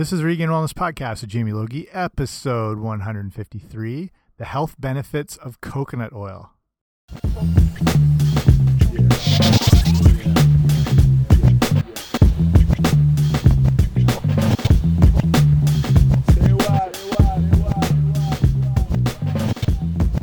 This is Regained Wellness Podcast with Jamie Logie, episode 153 The Health Benefits of Coconut Oil.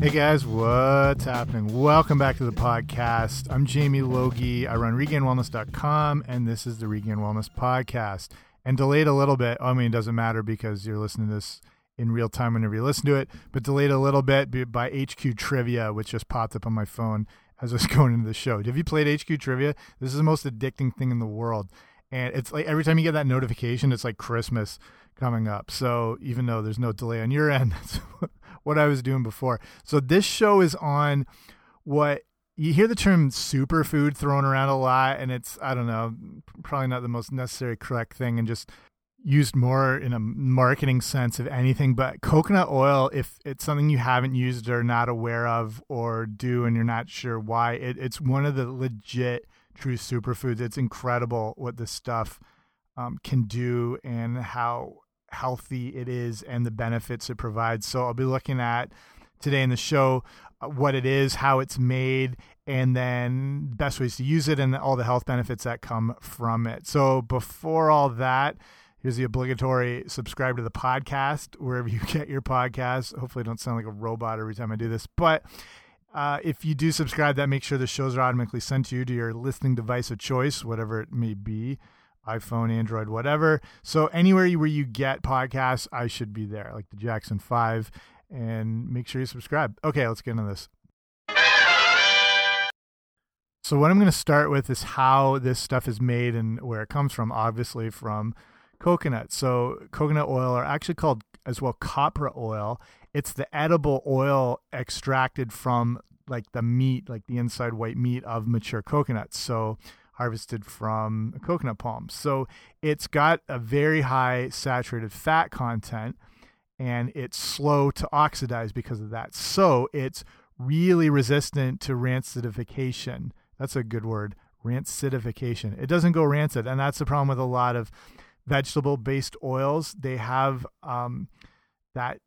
Hey guys, what's happening? Welcome back to the podcast. I'm Jamie Logie. I run regainedwellness.com, and this is the Regained Wellness Podcast. And delayed a little bit. I mean, it doesn't matter because you're listening to this in real time whenever you listen to it, but delayed a little bit by HQ Trivia, which just popped up on my phone as I was going into the show. Have you played HQ Trivia? This is the most addicting thing in the world. And it's like every time you get that notification, it's like Christmas coming up. So even though there's no delay on your end, that's what I was doing before. So this show is on what you hear the term superfood thrown around a lot, and it's I don't know, probably not the most necessary correct thing, and just used more in a marketing sense of anything. But coconut oil, if it's something you haven't used or not aware of or do, and you're not sure why, it, it's one of the legit true superfoods. It's incredible what this stuff um, can do and how healthy it is and the benefits it provides. So I'll be looking at today in the show uh, what it is, how it's made, and then best ways to use it and all the health benefits that come from it. So before all that, here's the obligatory subscribe to the podcast wherever you get your podcasts. Hopefully, I don't sound like a robot every time I do this, but uh, if you do subscribe, that make sure the shows are automatically sent to you to your listening device of choice, whatever it may be iPhone, Android, whatever. So anywhere where you get podcasts, I should be there, like the Jackson 5. And make sure you subscribe. Okay, let's get into this. So what I'm going to start with is how this stuff is made and where it comes from, obviously from coconut. So coconut oil are actually called as well copra oil. It's the edible oil extracted from like the meat, like the inside white meat of mature coconuts. So harvested from coconut palms. So it's got a very high saturated fat content and it's slow to oxidize because of that. So it's really resistant to rancidification. That's a good word, rancidification. It doesn't go rancid, and that's the problem with a lot of vegetable-based oils. They have um, that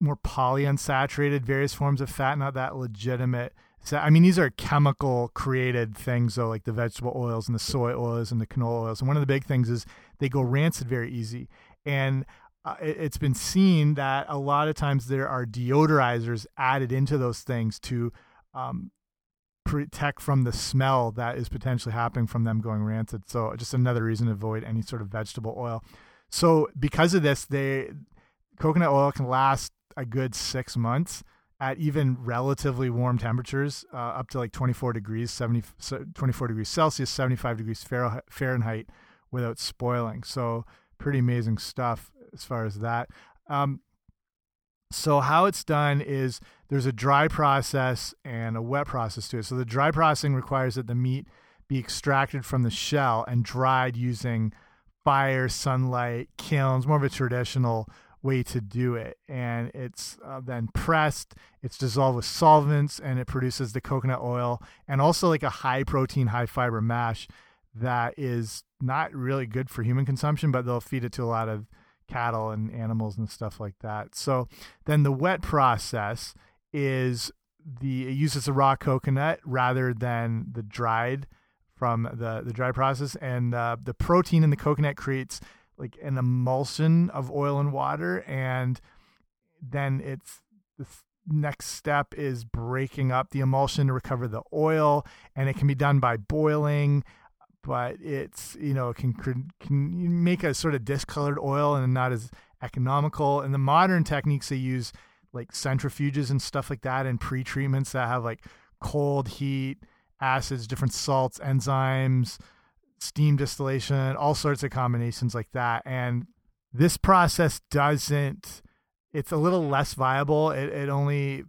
more polyunsaturated, various forms of fat, not that legitimate so, I mean, these are chemical created things, though, like the vegetable oils and the soy oils and the canola oils. And one of the big things is they go rancid very easy. And uh, it, has been seen that a lot of times there are deodorizers added into those things to um, protect from the smell that is potentially happening from them going rancid. So, just another reason to avoid any sort of vegetable oil. So, because of this, they coconut oil can last a good six months at even relatively warm temperatures, uh, up to like 24 degrees, 70, 24 degrees Celsius, 75 degrees Fahrenheit without spoiling. So pretty amazing stuff as far as that. Um, so how it's done is there's a dry process and a wet process to it. So the dry processing requires that the meat be extracted from the shell and dried using fire, sunlight, kilns, more of a traditional way to do it. And it's uh, then pressed, it's dissolved with solvents, and it produces the coconut oil and also like a high protein, high fiber mash that is not really good for human consumption, but they'll feed it to a lot of cattle and animals and stuff like that. So then the wet process is the it uses the raw coconut rather than the dried from the the dry process. And uh, the protein in the coconut creates like an emulsion of oil and water. And then it's the next step is breaking up the emulsion to recover the oil. And it can be done by boiling but it's you know can can make a sort of discolored oil and not as economical and the modern techniques they use like centrifuges and stuff like that and pre-treatments that have like cold heat acids different salts enzymes steam distillation, all sorts of combinations like that. And this process doesn't, it's a little less viable. It, it only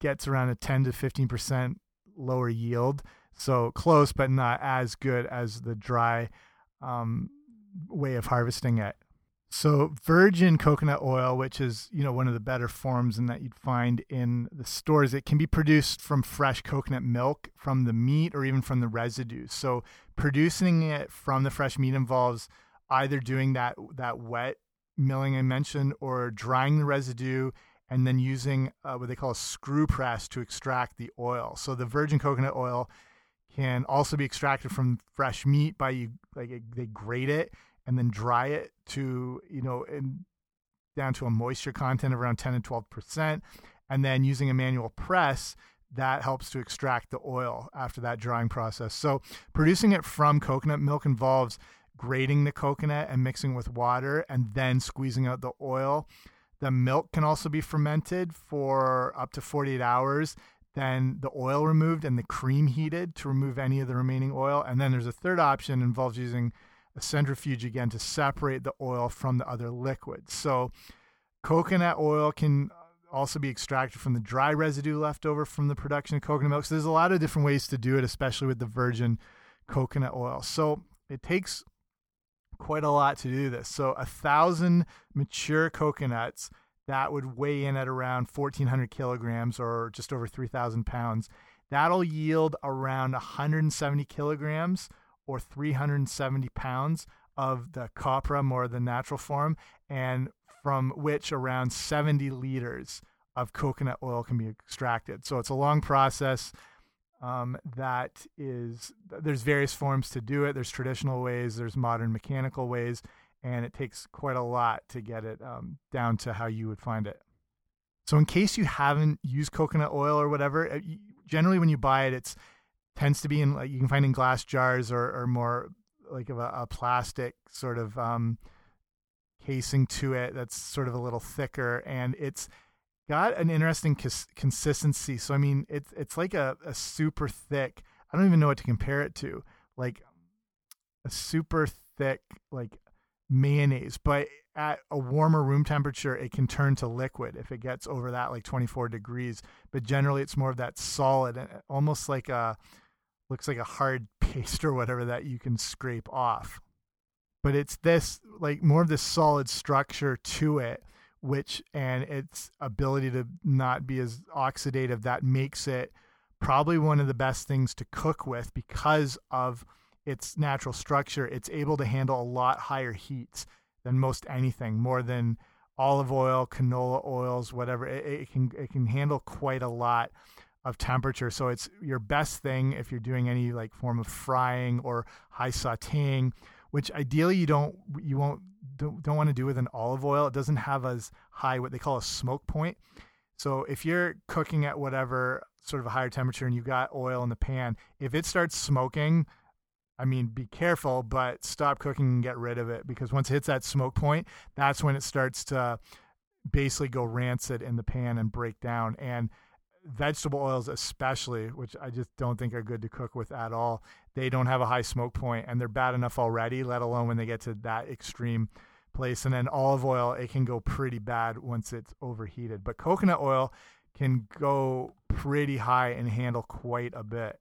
gets around a 10 to 15% lower yield. So close, but not as good as the dry um, way of harvesting it. So virgin coconut oil, which is you know one of the better forms and that you'd find in the stores, it can be produced from fresh coconut milk, from the meat, or even from the residues. So producing it from the fresh meat involves either doing that that wet milling I mentioned or drying the residue and then using uh, what they call a screw press to extract the oil. So the virgin coconut oil can also be extracted from fresh meat by you like they grate it and then dry it to you know and down to a moisture content of around 10 and 12 percent. And then using a manual press that helps to extract the oil after that drying process. So producing it from coconut milk involves grating the coconut and mixing with water and then squeezing out the oil the milk can also be fermented for up to 48 hours then the oil removed and the cream heated to remove any of the remaining oil. And then there's a third option involves using a centrifuge again to separate the oil from the other liquids. So coconut oil can also be extracted from the dry residue left over from the production of coconut milk. So there's a lot of different ways to do it, especially with the virgin coconut oil. So it takes quite a lot to do this. So a thousand mature coconuts that would weigh in at around 1,400 kilograms or just over 3,000 pounds. That'll yield around 170 kilograms or 370 pounds of the copra, more the natural form, and from which around 70 liters of coconut oil can be extracted. So it's a long process. Um, that is, there's various forms to do it. There's traditional ways, there's modern mechanical ways, and it takes quite a lot to get it um, down to how you would find it. So, in case you haven't used coconut oil or whatever, uh, generally when you buy it, it's tends to be in like you can find in glass jars or, or more like of a, a plastic sort of um, casing to it that's sort of a little thicker, and it's got an interesting cons consistency. So, I mean, it's it's like a, a super thick. I don't even know what to compare it to, like a super thick like mayonnaise, but at a warmer room temperature, it can turn to liquid if it gets over that like 24 degrees. But generally, it's more of that solid, uh, almost like a looks like a hard paste or whatever that you can scrape off. But it's this like more of this solid structure to it, which and its ability to not be as oxidative that makes it probably one of the best things to cook with because of its natural structure, it's able to handle a lot higher heats than most anything, more than olive oil, canola oils, whatever. It, it, can it can handle quite a lot of temperature. So it's your best thing if you're doing any like form of frying or high sautéing, which ideally you don't you won't don't, don't want to do with an olive oil. It doesn't have as high what they call a smoke point. So if you're cooking at whatever sort of a higher temperature and you got oil in the pan, if it starts smoking, I mean, be careful, but stop cooking and get rid of it because once it hits that smoke point, that's when it starts to basically go rancid in the pan and break down. And vegetable oils, especially, which I just don't think are good to cook with at all, they don't have a high smoke point and they're bad enough already, let alone when they get to that extreme place. And then olive oil, it can go pretty bad once it's overheated. But coconut oil can go pretty high and handle quite a bit.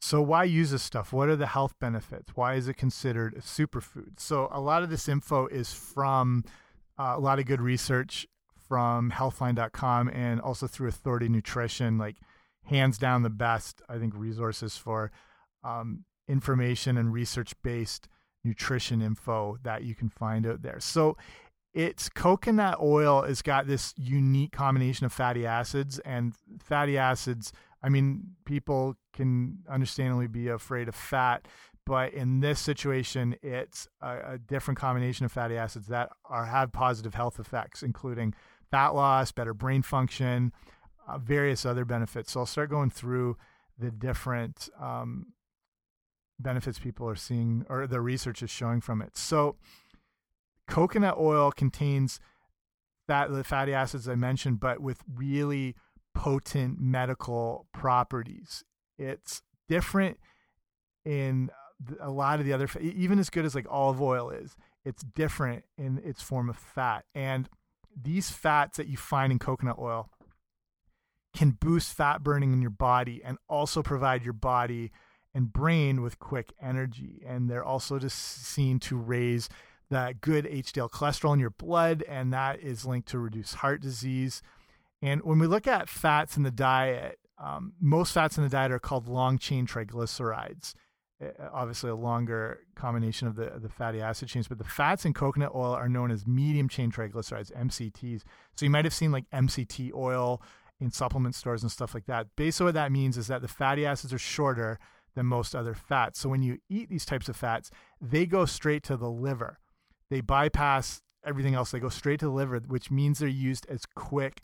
So why use this stuff? What are the health benefits? Why is it considered a superfood? So a lot of this info is from uh, a lot of good research from healthline.com and also through Authority Nutrition, like hands down the best, I think, resources for um, information and research based nutrition info that you can find out there. So it's coconut oil has got this unique combination of fatty acids and fatty acids I mean, people can understandably be afraid of fat, but in this situation, it's a, a, different combination of fatty acids that are have positive health effects, including fat loss, better brain function, uh, various other benefits. So I'll start going through the different um, benefits people are seeing, or the research is showing from it. So, coconut oil contains fat, the fatty acids I mentioned, but with really potent medical properties. It's different in a lot of the other, even as good as like olive oil is, it's different in its form of fat. And these fats that you find in coconut oil can boost fat burning in your body and also provide your body and brain with quick energy. And they're also just seen to raise that good HDL cholesterol in your blood, and that is linked to reduce heart disease. And when we look at fats in the diet, um, most fats in the diet are called long chain triglycerides. Uh, obviously a longer combination of the the fatty acid chains, but the fats in coconut oil are known as medium chain triglycerides (MCTs). So you might have seen like MCT oil in supplement stores and stuff like that. Basically, what that means is that the fatty acids are shorter than most other fats. So when you eat these types of fats, they go straight to the liver. They bypass everything else. They go straight to the liver, which means they're used as quick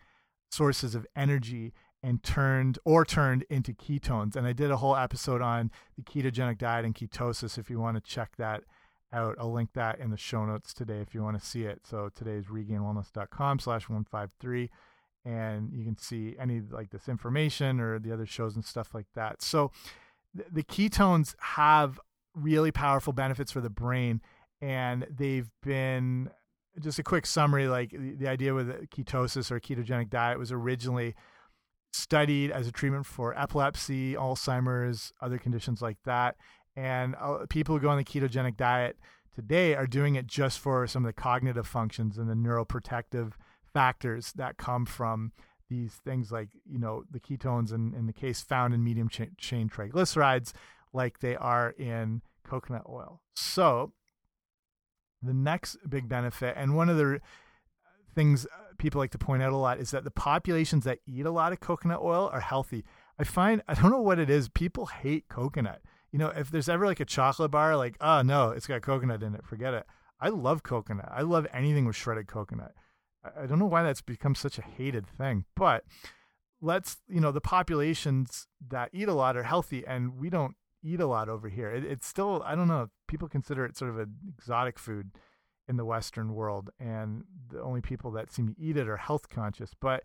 sources of energy and turned or turned into ketones. And I did a whole episode on the ketogenic diet and ketosis if you want to check that out. I'll link that in the show notes today if you want to see it. So today is regainedwellness.com slash 153 and you can see any like this information or the other shows and stuff like that. So th the ketones have really powerful benefits for the brain and they've been just a quick summary like the, the idea with ketosis or ketogenic diet was originally studied as a treatment for epilepsy, Alzheimer's, other conditions like that. And uh, people who go on the ketogenic diet today are doing it just for some of the cognitive functions and the neuroprotective factors that come from these things like you know the ketones in, in the case found in medium cha chain triglycerides like they are in coconut oil so the next big benefit and one of the things people like to point out a lot is that the populations that eat a lot of coconut oil are healthy. I find i don't know what it is people hate coconut. You know if there's ever like a chocolate bar like oh no it's got coconut in it forget it. I love coconut. I love anything with shredded coconut. I don't know why that's become such a hated thing, but let's you know the populations that eat a lot are healthy, and we don't eat a lot over here. It, it's still I don't know. People consider it sort of an exotic food in the Western world, and the only people that seem to eat it are health conscious. But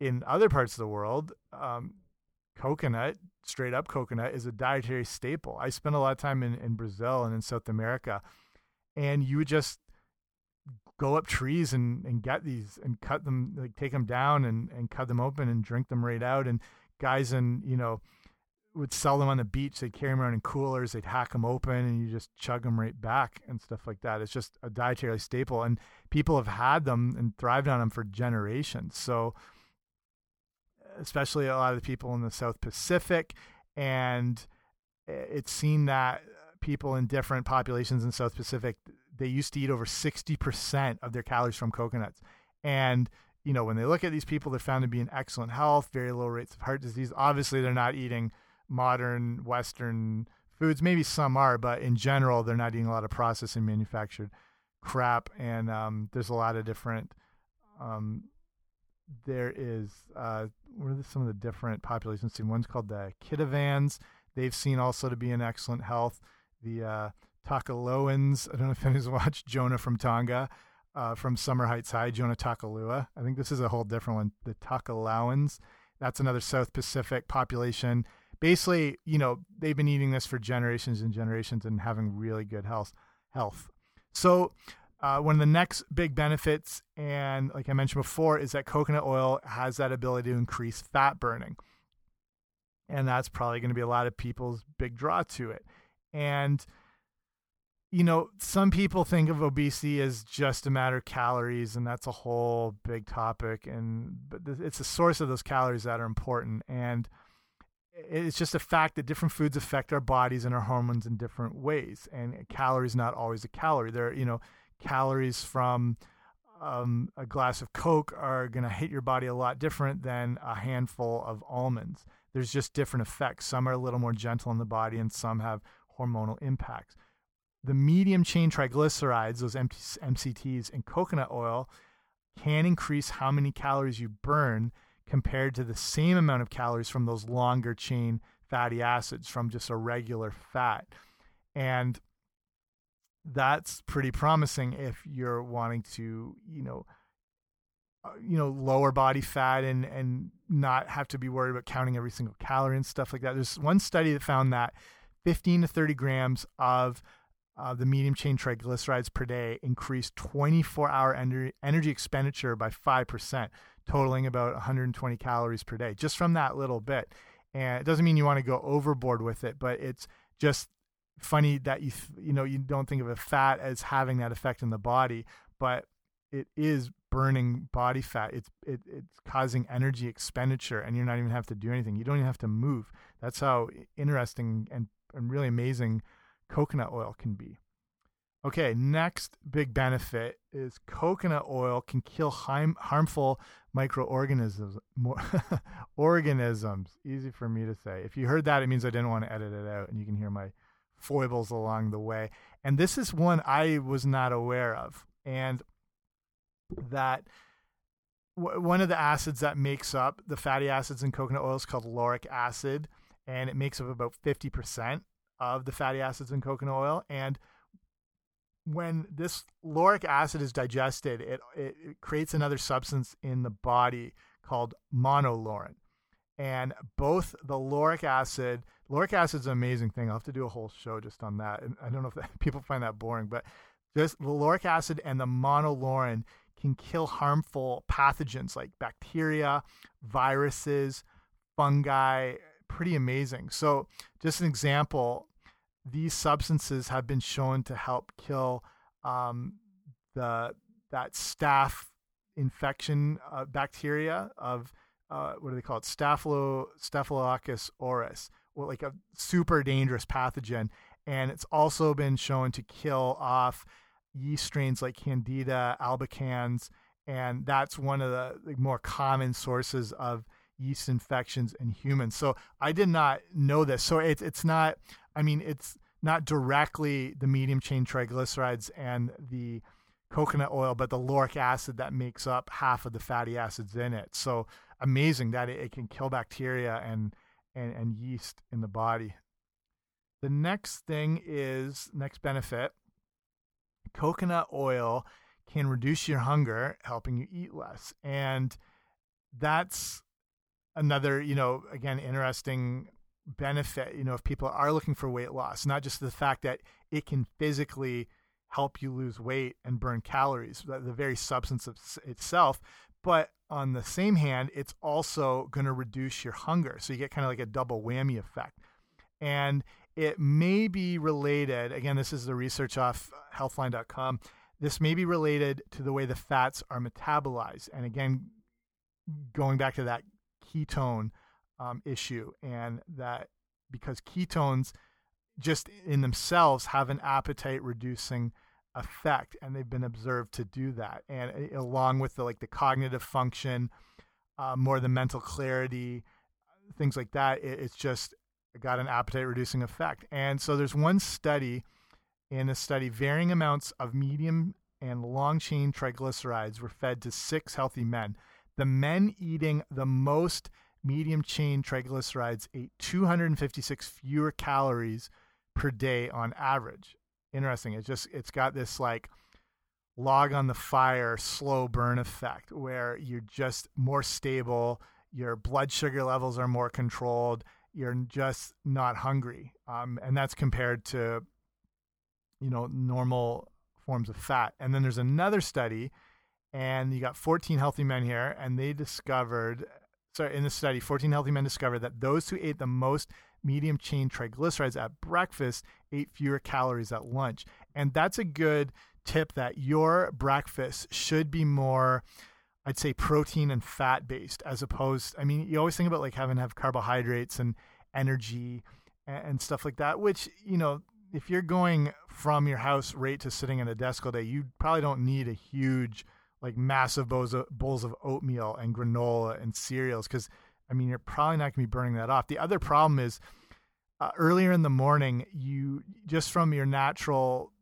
in other parts of the world, um, coconut, straight up coconut, is a dietary staple. I spent a lot of time in, in Brazil and in South America, and you would just go up trees and, and get these and cut them, like take them down and, and cut them open and drink them right out. And guys and, you know, would sell them on the beach. They'd carry them around in coolers. They'd hack them open and you just chug them right back and stuff like that. It's just a dietary staple. And people have had them and thrived on them for generations. So, especially a lot of the people in the South Pacific. And it's seen that people in different populations in South Pacific they used to eat over 60% of their calories from coconuts. And, you know, when they look at these people, they're found to be in excellent health, very low rates of heart disease. Obviously, they're not eating modern Western foods. Maybe some are, but in general, they're not eating a lot of processed and manufactured crap. And um, there's a lot of different. Um, there is uh, what are some of the different populations? One's called the Kitavans. They've seen also to be in excellent health. The uh, Tokelauans. I don't know if anyone's watched Jonah from Tonga, uh, from Summer Heights High, Jonah Takalua. I think this is a whole different one. The Tokelauans. That's another South Pacific population. Basically, you know, they've been eating this for generations and generations and having really good health. Health. So, uh, one of the next big benefits, and like I mentioned before, is that coconut oil has that ability to increase fat burning. And that's probably going to be a lot of people's big draw to it. And you know, some people think of obesity as just a matter of calories, and that's a whole big topic. And but it's the source of those calories that are important, and it's just a fact that different foods affect our bodies and our hormones in different ways. And calories not always a calorie. There, are, you know, calories from um, a glass of Coke are going to hit your body a lot different than a handful of almonds. There's just different effects. Some are a little more gentle in the body, and some have hormonal impacts the medium chain triglycerides, those MCTs in coconut oil, can increase how many calories you burn compared to the same amount of calories from those longer chain fatty acids from just a regular fat. And that's pretty promising if you're wanting to, you know, uh, you know, lower body fat and and not have to be worried about counting every single calorie and stuff like that. There's one study that found that 15 to 30 grams of uh, the medium chain triglycerides per day increased 24 hour ener energy expenditure by 5%, totaling about 120 calories per day, just from that little bit. And it doesn't mean you want to go overboard with it, but it's just funny that you you know you don't think of a fat as having that effect in the body, but it is burning body fat. It's it, it's causing energy expenditure, and you're not even have to do anything. You don't even have to move. That's how interesting and and really amazing coconut oil can be. Okay, next big benefit is coconut oil can kill harmful microorganisms. organisms, easy for me to say. If you heard that, it means I didn't want to edit it out, and you can hear my foibles along the way. And this is one I was not aware of, and that one of the acids that makes up the fatty acids in coconut oil is called lauric acid, and it makes up about fifty percent of the fatty acids in coconut oil, and when this lauric acid is digested, it, it, it creates another substance in the body called monolaurin. And both the lauric acid, lauric acid is an amazing thing. I'll have to do a whole show just on that. And I don't know if that, people find that boring, but just the lauric acid and the monolaurin can kill harmful pathogens like bacteria, viruses, fungi. Pretty amazing. So, just an example these substances have been shown to help kill um, the that staph infection uh, bacteria of uh, what do they call it? Staphylo, staphylococcus aureus like a super dangerous pathogen. And it's also been shown to kill off yeast strains like candida albicans. And that's one of the more common sources of yeast infections in humans so i did not know this so it's it's not I mean, it's not directly the medium chain triglycerides and the coconut oil, but the lauric acid that makes up half of the fatty acids in it. So amazing that it, it can kill bacteria and, and, and yeast in the body. The next thing is next benefit coconut oil can reduce your hunger, helping you eat less. And that's another, you know, again, interesting benefit, you know, if people are looking for weight loss, not just the fact that it can physically help you lose weight and burn calories, the very substance of itself, but on the same hand, it's also going to reduce your hunger. So you get kind of like a double whammy effect. And it may be related, again, this is the research off healthline.com. This may be related to the way the fats are metabolized. And again, going back to that ketone um, issue, and that because ketones just in themselves have an appetite reducing effect, and they've been observed to do that, and uh, along with the like the cognitive function, uh, more the mental clarity, things like that, it, it's just got an appetite reducing effect. And so there's one study in a study, varying amounts of medium and long chain triglycerides were fed to six healthy men. The men eating the most medium chain triglycerides ate 256 fewer calories per day on average. Interesting. It's just it's got this like log on the fire slow burn effect where you're just more stable, your blood sugar levels are more controlled, you're just not hungry. Um, and that's compared to you know normal forms of fat. And then there's another study and you got 14 healthy men here and they discovered sorry, in the study, 14 healthy men discovered that those who ate the most medium chain triglycerides at breakfast ate fewer calories at lunch. And that's a good tip that your breakfast should be more I'd say protein and fat based as opposed I mean you always think about like having to have carbohydrates and energy and, and stuff like that which you know if you're going from your house right to sitting at a desk all day you probably don't need a huge like massive bowls of, bowls of oatmeal and granola and cereals because I mean you're probably not going to be burning that off. The other problem is uh, earlier in the morning you just from your natural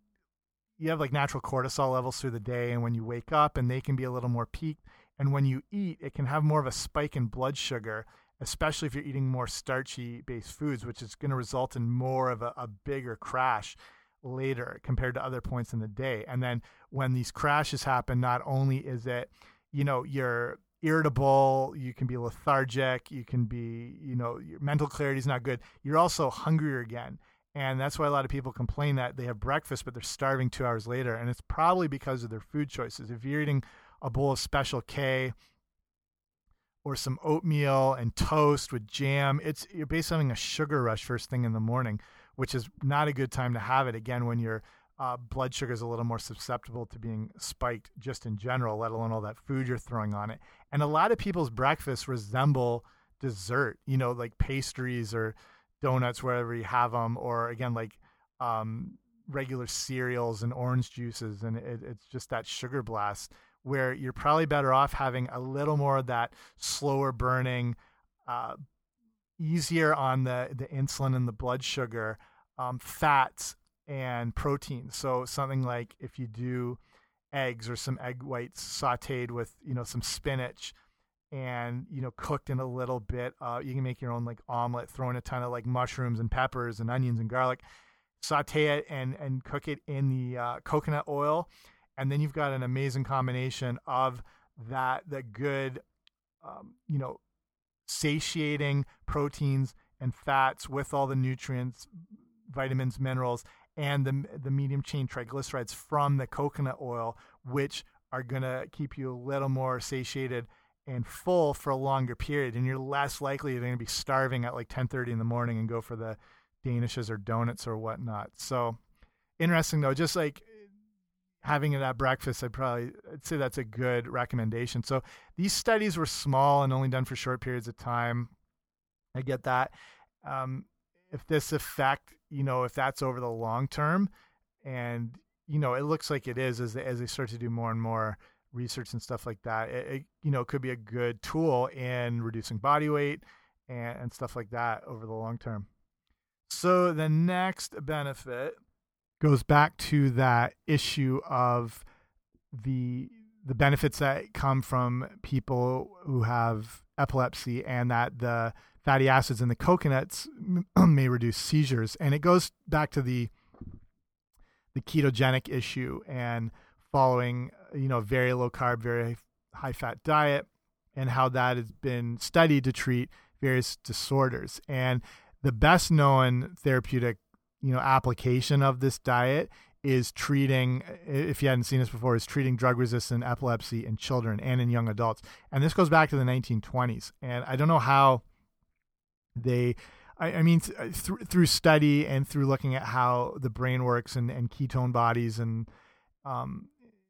you have like natural cortisol levels through the day and when you wake up and they can be a little more peaked and when you eat it can have more of a spike in blood sugar especially if you're eating more starchy based foods which is going to result in more of a, a bigger crash later compared to other points in the day. And then when these crashes happen, not only is it, you know, you're irritable, you can be lethargic, you can be, you know, your mental clarity is not good. You're also hungrier again. And that's why a lot of people complain that they have breakfast, but they're starving two hours later. And it's probably because of their food choices. If you're eating a bowl of Special K or some oatmeal and toast with jam, it's you're basically having a sugar rush first thing in the morning which is not a good time to have it again when your uh, blood sugar is a little more susceptible to being spiked just in general, let alone all that food you're throwing on it. And a lot of people's breakfasts resemble dessert, you know, like pastries or donuts wherever you have them, or again like um, regular cereals and orange juices, and it, it's just that sugar blast where you're probably better off having a little more of that slower burning, uh, easier on the the insulin and the blood sugar, um, fats and proteins. So something like if you do eggs or some egg whites sautéed with you know some spinach and you know cooked in a little bit uh, you can make your own like omelet throw in a ton of like mushrooms and peppers and onions and garlic saute it and and cook it in the uh, coconut oil and then you've got an amazing combination of that the good um, you know satiating proteins and fats with all the nutrients vitamins minerals and the the medium chain triglycerides from the coconut oil which are going to keep you a little more satiated and full for a longer period. And you're less likely you're going to be starving at like 10:30 in the morning and go for the danishes or donuts or whatnot. So interesting though just like having it at breakfast i'd probably i'd say that's a good recommendation. So these studies were small and only done for short periods of time. I get that. Um, if this effect you know if that's over the long term and you know it looks like it is as they, as they start to do more and more research and stuff like that it, it you know could be a good tool in reducing body weight and, and stuff like that over the long term. So the next benefit goes back to that issue of the the benefits that come from people who have epilepsy and that the fatty acids in the coconuts may reduce seizures. And it goes back to the the ketogenic issue and following you know very low carb very high fat diet and how that has been studied to treat various disorders. And the best known therapeutic you know application of this diet is treating if you hadn't seen this before is treating drug resistant epilepsy in children and in young adults. And this goes back to the 1920s and i don't know how they I, I mean th through study and through looking at how the brain works and, and ketone bodies and um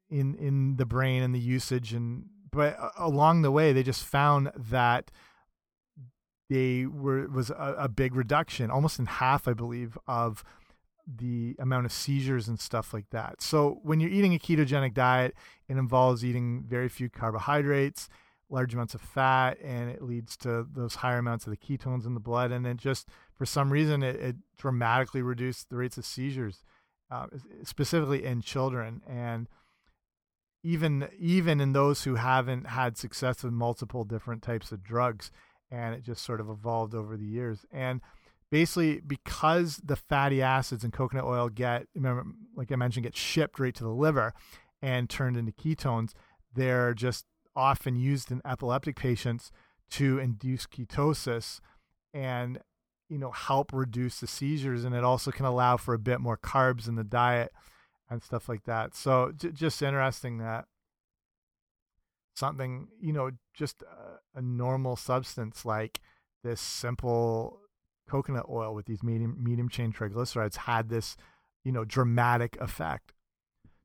in in the brain and the usage and but along the way they just found that they were was a, a big reduction almost in half i believe of the amount of seizures and stuff like that. So when you're eating a ketogenic diet it involves eating very few carbohydrates large amounts of fat and it leads to those higher amounts of the ketones in the blood. And then just for some reason it, it dramatically reduced the rates of seizures uh, specifically in children. And even even in those who haven't had success with multiple different types of drugs and it just sort of evolved over the years. And basically because the fatty acids in coconut oil get remember like i mentioned get shipped right to the liver and turned into ketones they're just often used in epileptic patients to induce ketosis and you know help reduce the seizures and it also can allow for a bit more carbs in the diet and stuff like that. So just interesting that something you know just a, a, normal substance like this simple coconut oil with these medium medium chain triglycerides had this you know dramatic effect.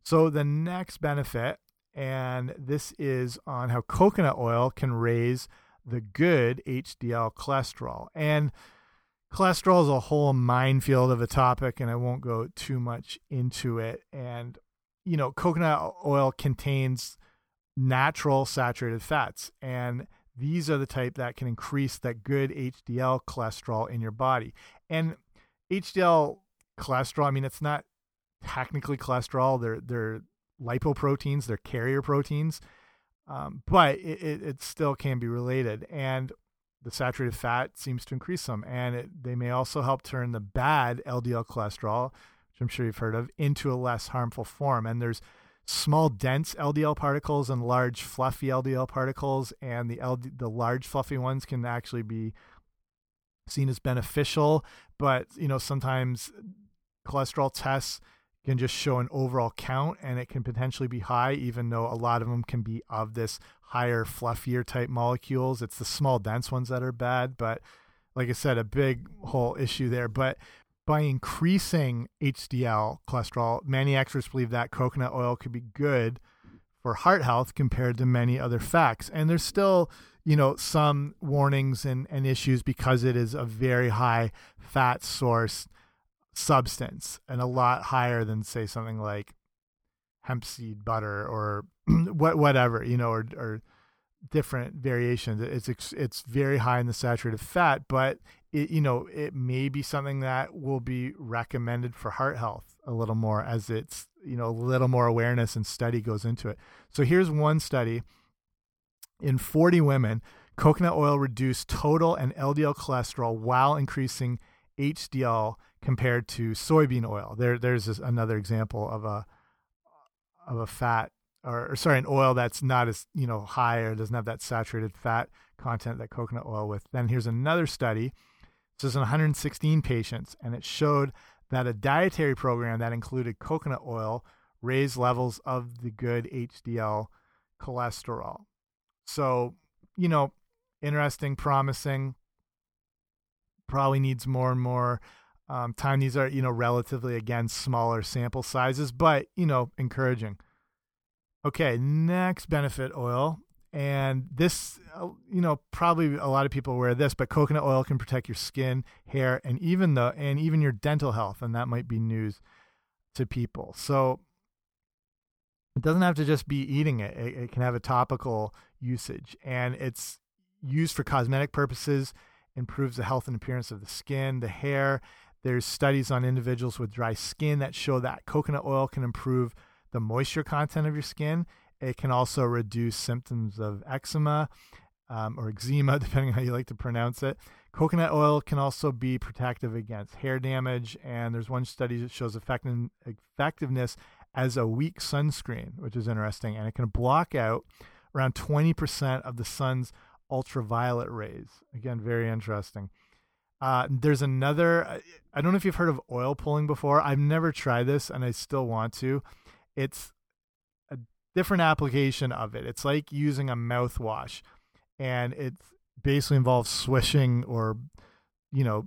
So the next benefit and this is on how coconut oil can raise the good HDL cholesterol. And cholesterol is a whole minefield of a topic, and I won't go too much into it. And, you know, coconut oil contains natural saturated fats, and these are the type that can increase that good HDL cholesterol in your body. And HDL cholesterol, I mean, it's not technically cholesterol. They're they're lipoproteins, they're carrier proteins, um, but it, it, it, still can be related. And the saturated fat seems to increase them. And it, they may also help turn the bad LDL cholesterol, which I'm sure you've heard of, into a less harmful form. And there's small, dense LDL particles and large, fluffy LDL particles. And the, LD, the large, fluffy ones can actually be seen as beneficial. But, you know, sometimes cholesterol tests can just show an overall count and it can potentially be high, even though a lot of them can be of this higher, fluffier type molecules. It's the small, dense ones that are bad. But like I said, a big whole issue there. But by increasing HDL cholesterol, many experts believe that coconut oil could be good for heart health compared to many other facts. And there's still, you know, some warnings and, and issues because it is a very high fat source substance and a lot higher than, say, something like hemp seed butter or what whatever, you know, or, or different variations. It's it's very high in the saturated fat, but it, you know, it may be something that will be recommended for heart health a little more as it's, you know, a little more awareness and study goes into it. So here's one study in 40 women, coconut oil reduced total and LDL cholesterol while increasing HDL compared to soybean oil. There, there's another example of a of a fat or, or, sorry, an oil that's not as you know high or doesn't have that saturated fat content that coconut oil with. Then here's another study. This is 116 patients, and it showed that a dietary program that included coconut oil raised levels of the good HDL cholesterol. So, you know, interesting, promising. Probably needs more and more um, time. These are, you know, relatively again smaller sample sizes, but you know, encouraging. Okay, next benefit oil. And this, uh, you know, probably a lot of people wear this, but coconut oil can protect your skin, hair, and even the and even your dental health, and that might be news to people. So it doesn't have to just be eating it; it, it can have a topical usage, and it's used for cosmetic purposes. Improves the health and appearance of the skin, the hair. There's studies on individuals with dry skin that show that coconut oil can improve the moisture content of your skin. It can also reduce symptoms of eczema um, or eczema, depending on how you like to pronounce it. Coconut oil can also be protective against hair damage, and there's one study that shows effective, effectiveness as a weak sunscreen, which is interesting, and it can block out around 20% of the sun's ultraviolet rays. Again, very interesting. Uh, there's another, I don't know if you've heard of oil pulling before. I've never tried this, and I still want to it's a different application of it. It's like using a mouthwash, and it basically involves swishing or, you know,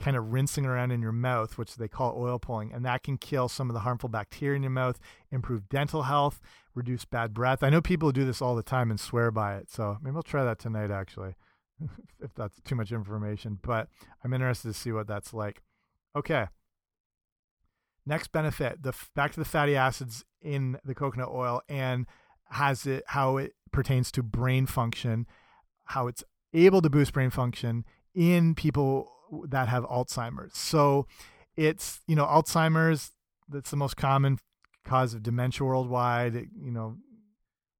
kind of rinsing around in your mouth, which they call oil pulling, and that can kill some of the harmful bacteria in your mouth, improve dental health, reduce bad breath. I know people do this all the time and swear by it, so maybe I'll try that tonight actually, if that's too much information. But I'm interested to see what that's like. Okay. Next benefit, the back to the fatty acids in the coconut oil and has it how it pertains to brain function, how it's able to boost brain function in people that have Alzheimer's. So it's, you know, Alzheimer's, that's the most common cause of dementia worldwide. It, you know,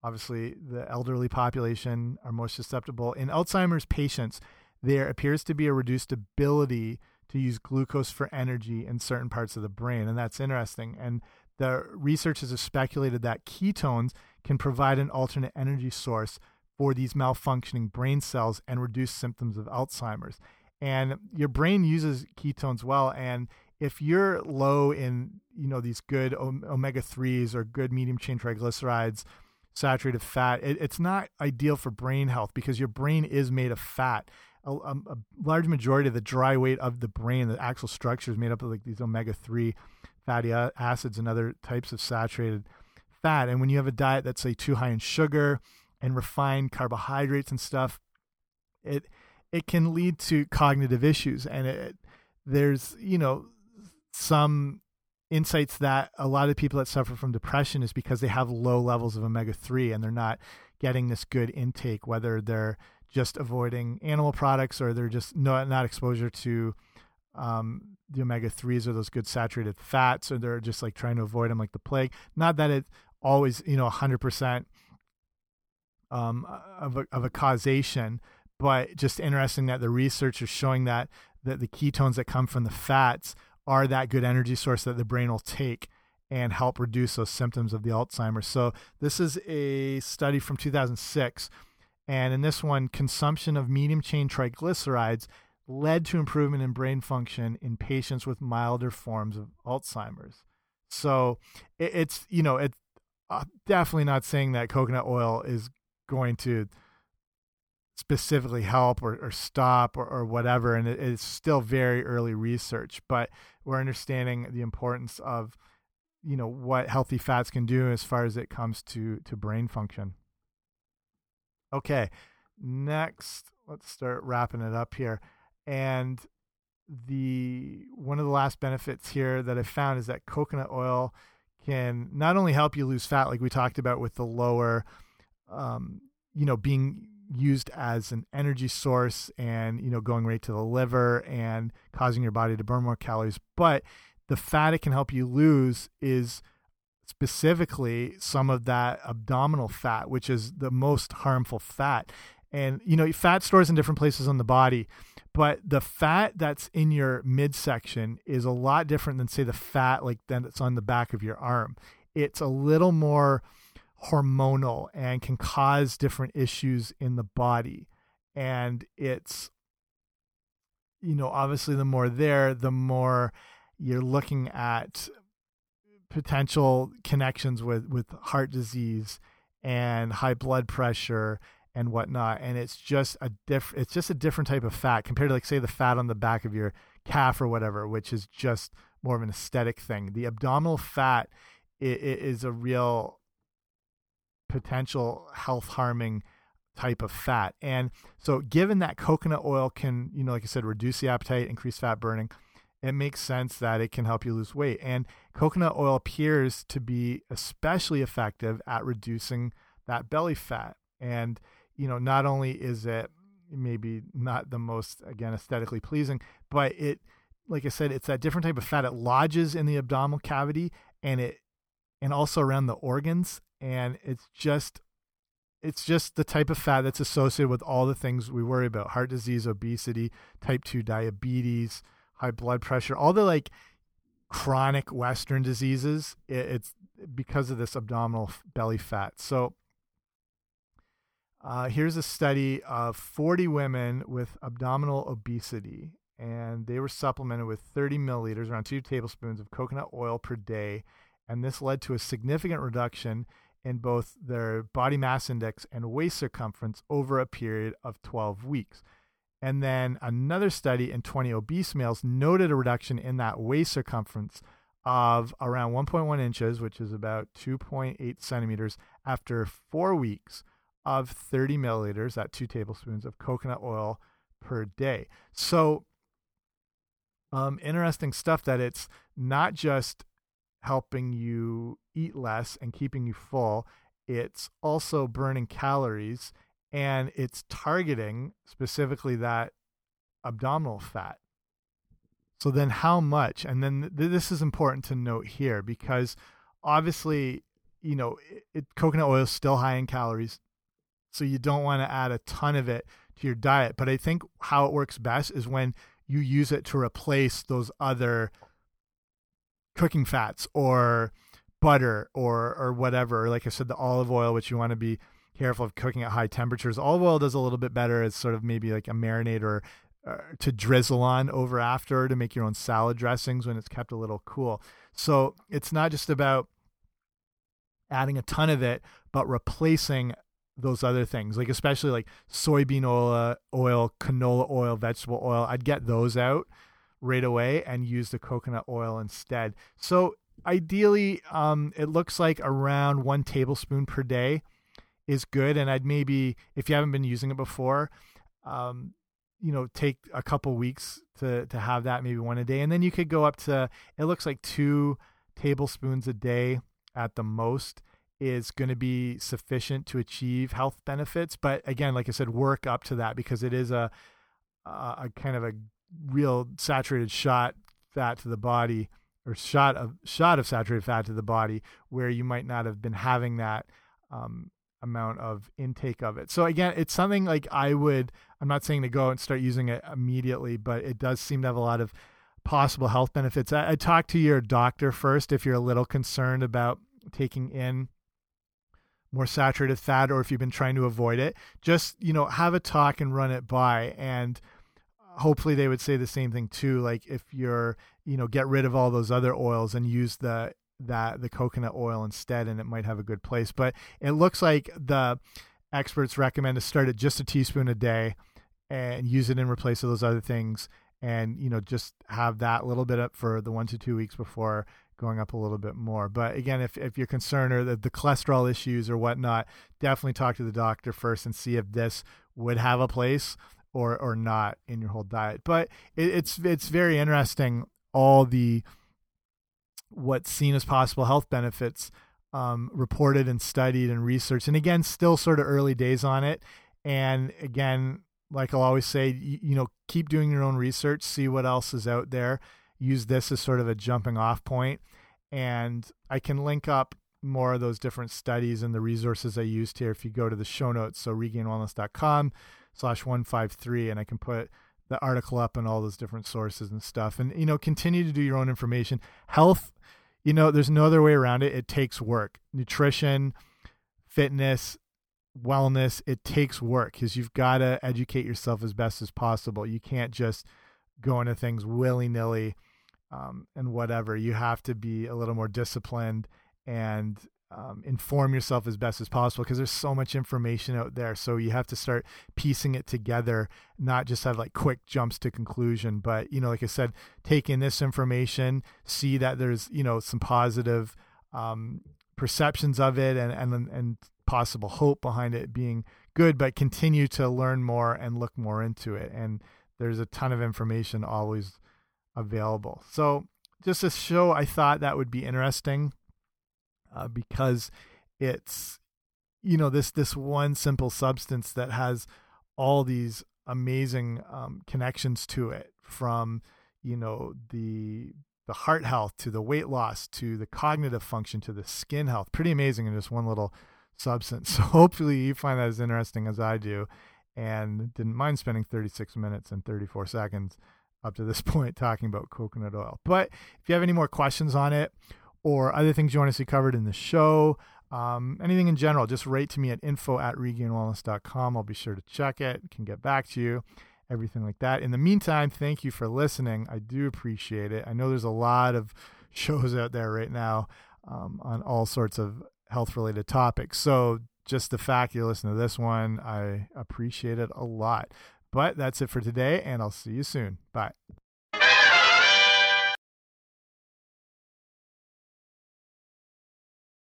obviously the elderly population are most susceptible. In Alzheimer's patients, there appears to be a reduced ability to use glucose for energy in certain parts of the brain. And that's interesting. And the researchers have speculated that ketones can provide an alternate energy source for these malfunctioning brain cells and reduce symptoms of Alzheimer's. And your brain uses ketones well. And if you're low in, you know, these good omega 3s or good medium chain triglycerides, saturated fat, it, it's not ideal for brain health because your brain is made of fat a, a, large majority of the dry weight of the brain, the actual structure is made up of like these omega three fatty acids and other types of saturated fat. And when you have a diet that's say too high in sugar and refined carbohydrates and stuff, it it can lead to cognitive issues. And it, there's you know some insights that a lot of people that suffer from depression is because they have low levels of omega 3 and they're not getting this good intake whether they're just avoiding animal products or they're just not not exposure to um, the omega threes or those good saturated fats, or they're just like trying to avoid them like the plague. Not that it always you know hundred percent um, of a, of a causation, but just interesting that the research is showing that that the ketones that come from the fats are that good energy source that the brain will take and help reduce those symptoms of the Alzheimer's. So this is a study from 2006 and in this one, consumption of medium chain triglycerides led to improvement in brain function in patients with milder forms of Alzheimer's. So it, it's, you know, it's uh, definitely not saying that coconut oil is going to specifically help or, or stop or, or whatever. And it, it's still very early research, but we're understanding the importance of, you know, what healthy fats can do as far as it comes to, to brain function. Okay. next, let's start wrapping it up here. And the one of the last benefits here that I found is that coconut oil can not only help you lose fat, like we talked about with the lower, um, you know, being used as an energy source and you know going right to the liver and causing your body to burn more calories, but the fat it can help you lose is specifically some of that abdominal fat, which is the most harmful fat. And you know, fat stores in different places on the body, but the fat that's in your midsection is a lot different than say the fat like that's on the back of your arm. It's a little more hormonal and can cause different issues in the body. And it's you know, obviously the more there, the more you're looking at potential connections with with heart disease and high blood pressure and whatnot and it's just a diff it's just a different type of fat compared to like say the fat on the back of your calf or whatever which is just more of an aesthetic thing the abdominal fat is a real potential health harming type of fat and so given that coconut oil can you know like i said reduce the appetite increase fat burning it makes sense that it can help you lose weight. And coconut oil appears to be especially effective at reducing that belly fat. And, you know, not only is it maybe not the most, again, aesthetically pleasing, but it, like I said, it's that different type of fat. It lodges in the abdominal cavity and it, and also around the organs. And it's just, it's just the type of fat that's associated with all the things we worry about heart disease, obesity, type 2 diabetes, high blood pressure, all the like chronic Western diseases, it, it's because of this abdominal belly fat. So uh, here's a study of 40 women with abdominal obesity, and they were supplemented with 30 milliliters, around two tablespoons of coconut oil per day. And this led to a significant reduction in both their body mass index and waist circumference over a period of 12 weeks. And then another study in 20 obese males noted a reduction in that waist circumference of around 1.1 inches, which is about 2.8 centimeters, after four weeks of 30 milliliters, at two tablespoons of coconut oil per day. So, um, interesting stuff that it's not just helping you eat less and keeping you full, it's also burning calories and it's targeting specifically that abdominal fat. So then how much? And then th this is important to note here because obviously, you know, it, it, coconut oil is still high in calories. So you don't want to add a ton of it to your diet, but I think how it works best is when you use it to replace those other cooking fats or butter or or whatever, like I said the olive oil which you want to be careful of cooking at high temperatures. Olive oil does a little bit better as sort of maybe like a marinade or uh, to drizzle on over after to make your own salad dressings when it's kept a little cool. So it's not just about adding a ton of it, but replacing those other things, like especially like soybean oil, oil, canola oil, vegetable oil. I'd get those out right away and use the coconut oil instead. So ideally, um, it looks like around one tablespoon per day is good. And I'd maybe, if you haven't been using it before, um, you know, take a couple weeks to to have that, maybe one a day, and then you could go up to. It looks like two tablespoons a day at the most is going to be sufficient to achieve health benefits. But again, like I said, work up to that because it is a a, a kind of a real saturated shot fat to the body or shot of shot of saturated fat to the body where you might not have been having that um, amount of intake of it. So again, it's something like I would I'm not saying to go and start using it immediately, but it does seem to have a lot of possible health benefits. I, I talk to your doctor first if you're a little concerned about taking in more saturated fat or if you've been trying to avoid it. Just, you know, have a talk and run it by and hopefully they would say the same thing too like if you're, you know, get rid of all those other oils and use the that the coconut oil instead and it might have a good place but it looks like the experts recommend to start at just a teaspoon a day and use it in replace of those other things and you know just have that little bit up for the one to two weeks before going up a little bit more. But again, if, if you're concerned or the, the cholesterol issues or whatnot, definitely talk to the doctor first and see if this would have a place or or not in your whole diet. But it, it's it's very interesting all the what's seen as possible health benefits um, reported and studied and researched. And again, still sort of early days on it. And again, like I'll always say, you, you know, keep doing your own research, see what else is out there. Use this as sort of a jumping off point. And I can link up more of those different studies and the resources I used here if you go to the show notes. So regainedwellness.com slash 153 and I can put the article up and all those different sources and stuff. And, you know, continue to do your own information. Health, you know, there's no other way around it. It takes work. Nutrition, fitness, wellness, it takes work because you've got to educate yourself as best as possible. You can't just go into things willy nilly um, and whatever. You have to be a little more disciplined and um, inform yourself as best as possible because there's so much information out there. So you have to start piecing it together, not just have like quick jumps to conclusion. But you know, like I said, take in this information, see that there's you know some positive um, perceptions of it, and and and possible hope behind it being good, but continue to learn more and look more into it. And there's a ton of information always available. So just a show, I thought that would be interesting uh, because it's you know this this one simple substance that has all these amazing um, connections to it from you know the the heart health to the weight loss to the cognitive function to the skin health. Pretty amazing in just one little substance. So hopefully you find that as interesting as i do and didn't mind spending 36 minutes and 34 seconds up to this point talking about coconut oil. But if you have any more questions on it or other things you want to see covered in the show, um, anything in general, just write to me at info at regainedwellness.com. I'll be sure to check it, can get back to you, everything like that. In the meantime, thank you for listening. I do appreciate it. I know there's a lot of shows out there right now um, on all sorts of health related topics. So just the fact you listen to this one, I appreciate it a lot. But that's it for today, and I'll see you soon. Bye.